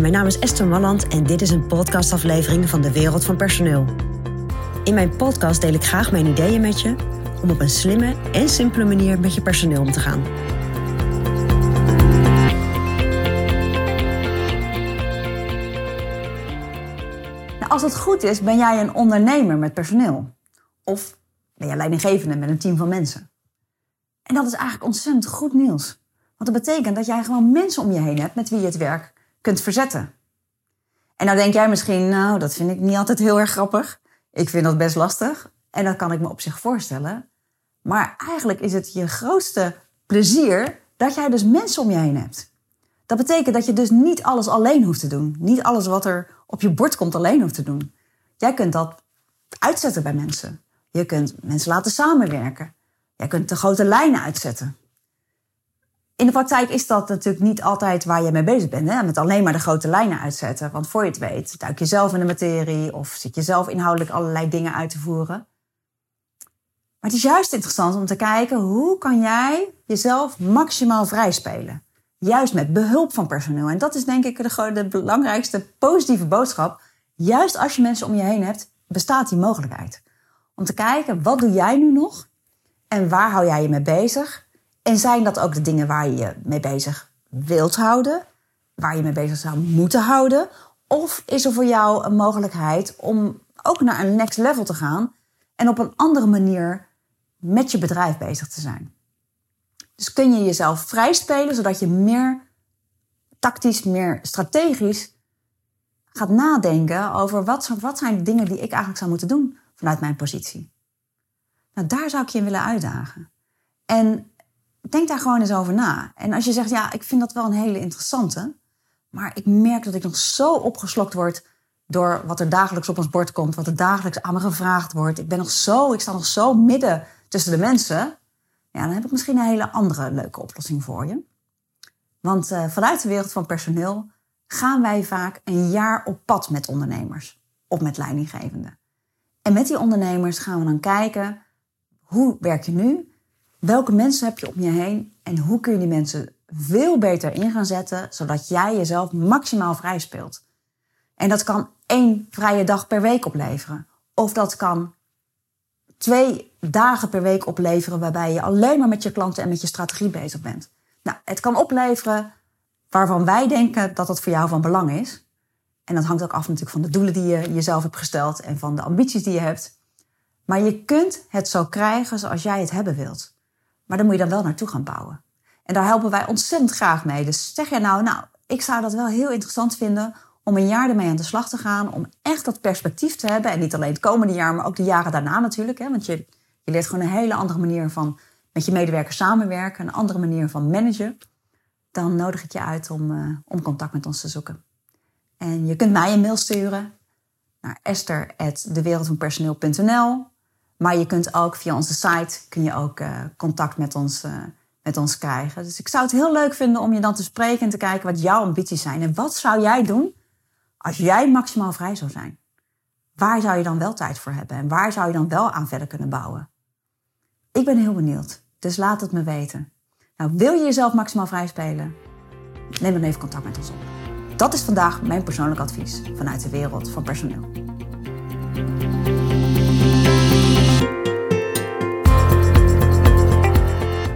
Mijn naam is Esther Malland en dit is een podcastaflevering van de Wereld van Personeel. In mijn podcast deel ik graag mijn ideeën met je om op een slimme en simpele manier met je personeel om te gaan. Als het goed is, ben jij een ondernemer met personeel. Of ben jij leidinggevende met een team van mensen. En dat is eigenlijk ontzettend goed nieuws. Want dat betekent dat jij gewoon mensen om je heen hebt met wie je het werk kunt verzetten. En nou denk jij misschien, nou, dat vind ik niet altijd heel erg grappig. Ik vind dat best lastig. En dat kan ik me op zich voorstellen. Maar eigenlijk is het je grootste plezier dat jij dus mensen om je heen hebt. Dat betekent dat je dus niet alles alleen hoeft te doen. Niet alles wat er op je bord komt alleen hoeft te doen. Jij kunt dat uitzetten bij mensen. Je kunt mensen laten samenwerken. Jij kunt de grote lijnen uitzetten. In de praktijk is dat natuurlijk niet altijd waar je mee bezig bent. Hè? Met alleen maar de grote lijnen uitzetten. Want voor je het weet, duik je zelf in de materie of zit je zelf inhoudelijk allerlei dingen uit te voeren. Maar het is juist interessant om te kijken hoe kan jij jezelf maximaal vrij spelen. Juist met behulp van personeel. En dat is denk ik de, de belangrijkste positieve boodschap. Juist als je mensen om je heen hebt, bestaat die mogelijkheid. Om te kijken, wat doe jij nu nog? En waar hou jij je mee bezig? En zijn dat ook de dingen waar je je mee bezig wilt houden? Waar je mee bezig zou moeten houden? Of is er voor jou een mogelijkheid om ook naar een next level te gaan en op een andere manier met je bedrijf bezig te zijn? Dus kun je jezelf vrijspelen zodat je meer tactisch, meer strategisch gaat nadenken over wat, wat zijn de dingen die ik eigenlijk zou moeten doen vanuit mijn positie. Nou, daar zou ik je willen uitdagen. En denk daar gewoon eens over na. En als je zegt, ja, ik vind dat wel een hele interessante, maar ik merk dat ik nog zo opgeslokt word door wat er dagelijks op ons bord komt, wat er dagelijks aan me gevraagd wordt. Ik ben nog zo, ik sta nog zo midden tussen de mensen. Ja, dan heb ik misschien een hele andere leuke oplossing voor je. Want uh, vanuit de wereld van personeel gaan wij vaak een jaar op pad met ondernemers of met leidinggevenden. En met die ondernemers gaan we dan kijken hoe werk je nu Welke mensen heb je om je heen en hoe kun je die mensen veel beter in gaan zetten, zodat jij jezelf maximaal vrij speelt? En dat kan één vrije dag per week opleveren. Of dat kan twee dagen per week opleveren waarbij je alleen maar met je klanten en met je strategie bezig bent. Nou, het kan opleveren waarvan wij denken dat dat voor jou van belang is. En dat hangt ook af natuurlijk van de doelen die je jezelf hebt gesteld en van de ambities die je hebt. Maar je kunt het zo krijgen zoals jij het hebben wilt. Maar dan moet je dan wel naartoe gaan bouwen. En daar helpen wij ontzettend graag mee. Dus zeg jij nou, nou, ik zou dat wel heel interessant vinden om een jaar ermee aan de slag te gaan. Om echt dat perspectief te hebben. En niet alleen het komende jaar, maar ook de jaren daarna natuurlijk. Hè? Want je, je leert gewoon een hele andere manier van met je medewerkers samenwerken. Een andere manier van managen. Dan nodig ik je uit om, uh, om contact met ons te zoeken. En je kunt mij een mail sturen naar esther.dewereldvanpersoneel.nl maar je kunt ook via onze site kun je ook uh, contact met ons, uh, met ons krijgen. Dus ik zou het heel leuk vinden om je dan te spreken en te kijken wat jouw ambities zijn. En wat zou jij doen als jij maximaal vrij zou zijn? Waar zou je dan wel tijd voor hebben? En waar zou je dan wel aan verder kunnen bouwen? Ik ben heel benieuwd, dus laat het me weten. Nou, wil je jezelf maximaal vrij spelen? Neem dan even contact met ons op. Dat is vandaag mijn persoonlijk advies vanuit de wereld van personeel.